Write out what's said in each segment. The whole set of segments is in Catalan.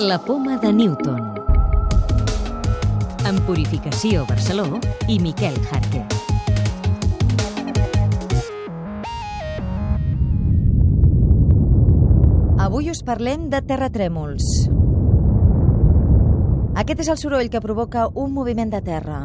La poma de Newton. En Purificació Barceló i Miquel Jarque. Avui us parlem de terratrèmols. Aquest és el soroll que provoca un moviment de terra.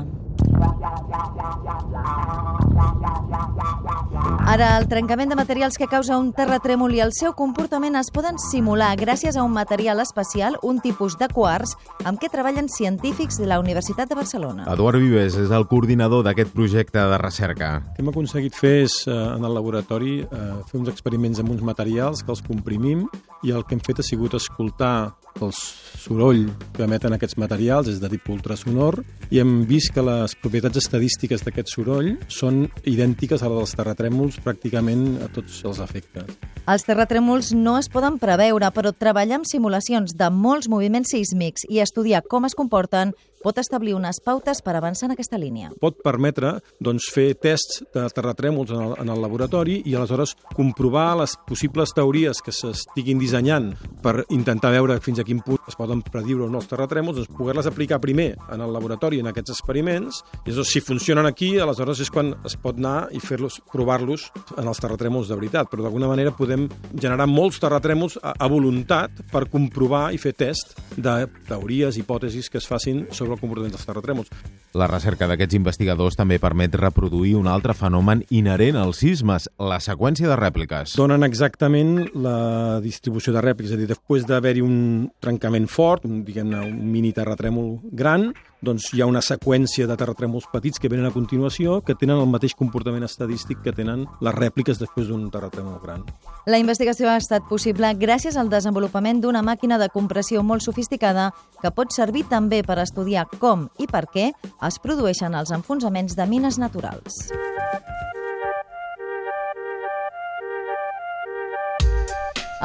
Ara, el trencament de materials que causa un terratrèmol i el seu comportament es poden simular gràcies a un material especial, un tipus de quars, amb què treballen científics de la Universitat de Barcelona. Eduard Vives és el coordinador d'aquest projecte de recerca. El que hem aconseguit fer és, eh, en el laboratori, eh, fer uns experiments amb uns materials que els comprimim i el que hem fet ha sigut escoltar el soroll que emeten aquests materials, és de tipus ultrasonor, i hem vist que les propietats estadístiques d'aquest soroll són idèntiques a les dels terratrèmols pràcticament a tots els efectes. Els terratrèmols no es poden preveure, però treballar amb simulacions de molts moviments sísmics i estudiar com es comporten pot establir unes pautes per avançar en aquesta línia. Pot permetre doncs, fer tests de terratrèmols en el, en el laboratori i aleshores comprovar les possibles teories que s'estiguin dissenyant per intentar veure fins a quin punt es poden prediure o no els terratrèmols, doncs poder-les aplicar primer en el laboratori, en aquests experiments, i llavors, si funcionen aquí, aleshores és quan es pot anar i fer-los provar-los en els terratrèmols de veritat. Però d'alguna manera podem generar molts terratrèmols a, a voluntat per comprovar i fer test de teories, hipòtesis que es facin sobre el comportament dels terratrèmols. La recerca d'aquests investigadors també permet reproduir un altre fenomen inherent als sismes, la seqüència de rèpliques. Donen exactament la distribució de rèpliques, és a dir, després d'haver-hi un trencament fort, un, diguem-ne, un mini terratrèmol gran, doncs hi ha una seqüència de terratrèmols petits que venen a continuació que tenen el mateix comportament estadístic que tenen les rèpliques després d'un terratrèmol gran. La investigació ha estat possible gràcies al desenvolupament d'una màquina de compressió molt sofisticada que pot servir també per estudiar com i per què es produeixen els enfonsaments de mines naturals.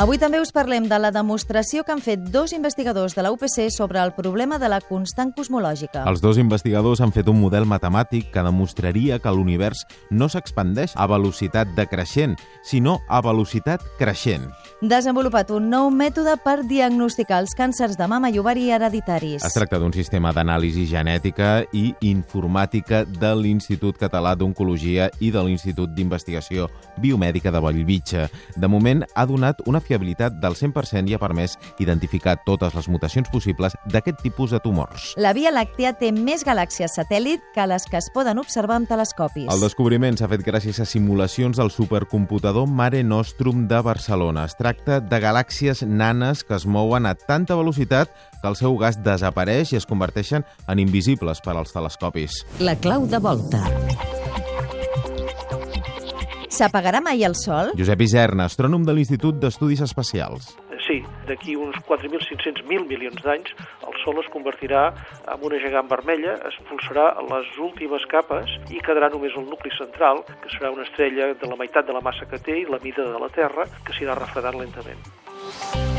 Avui també us parlem de la demostració que han fet dos investigadors de la UPC sobre el problema de la constant cosmològica. Els dos investigadors han fet un model matemàtic que demostraria que l'univers no s'expandeix a velocitat decreixent, sinó a velocitat creixent. Desenvolupat un nou mètode per diagnosticar els càncers de mama i ovari hereditaris. Es tracta d'un sistema d'anàlisi genètica i informàtica de l'Institut Català d'Oncologia i de l'Institut d'Investigació Biomèdica de Bellvitge. De moment, ha donat una fiabilitat del 100% i ha permès identificar totes les mutacions possibles d'aquest tipus de tumors. La Via Làctea té més galàxies satèl·lit que les que es poden observar amb telescopis. El descobriment s'ha fet gràcies a simulacions del supercomputador Mare Nostrum de Barcelona. Es tracta de galàxies nanes que es mouen a tanta velocitat que el seu gas desapareix i es converteixen en invisibles per als telescopis. La clau de volta. S'apagarà mai el sol? Josep Iserna, astrònom de l'Institut d'Estudis Espacials. Sí, d'aquí uns 4.500.000 milions d'anys, el Sol es convertirà en una gegant vermella, expulsarà les últimes capes i quedarà només el nucli central, que serà una estrella de la meitat de la massa que té i la mida de la Terra, que s'irà refredant lentament.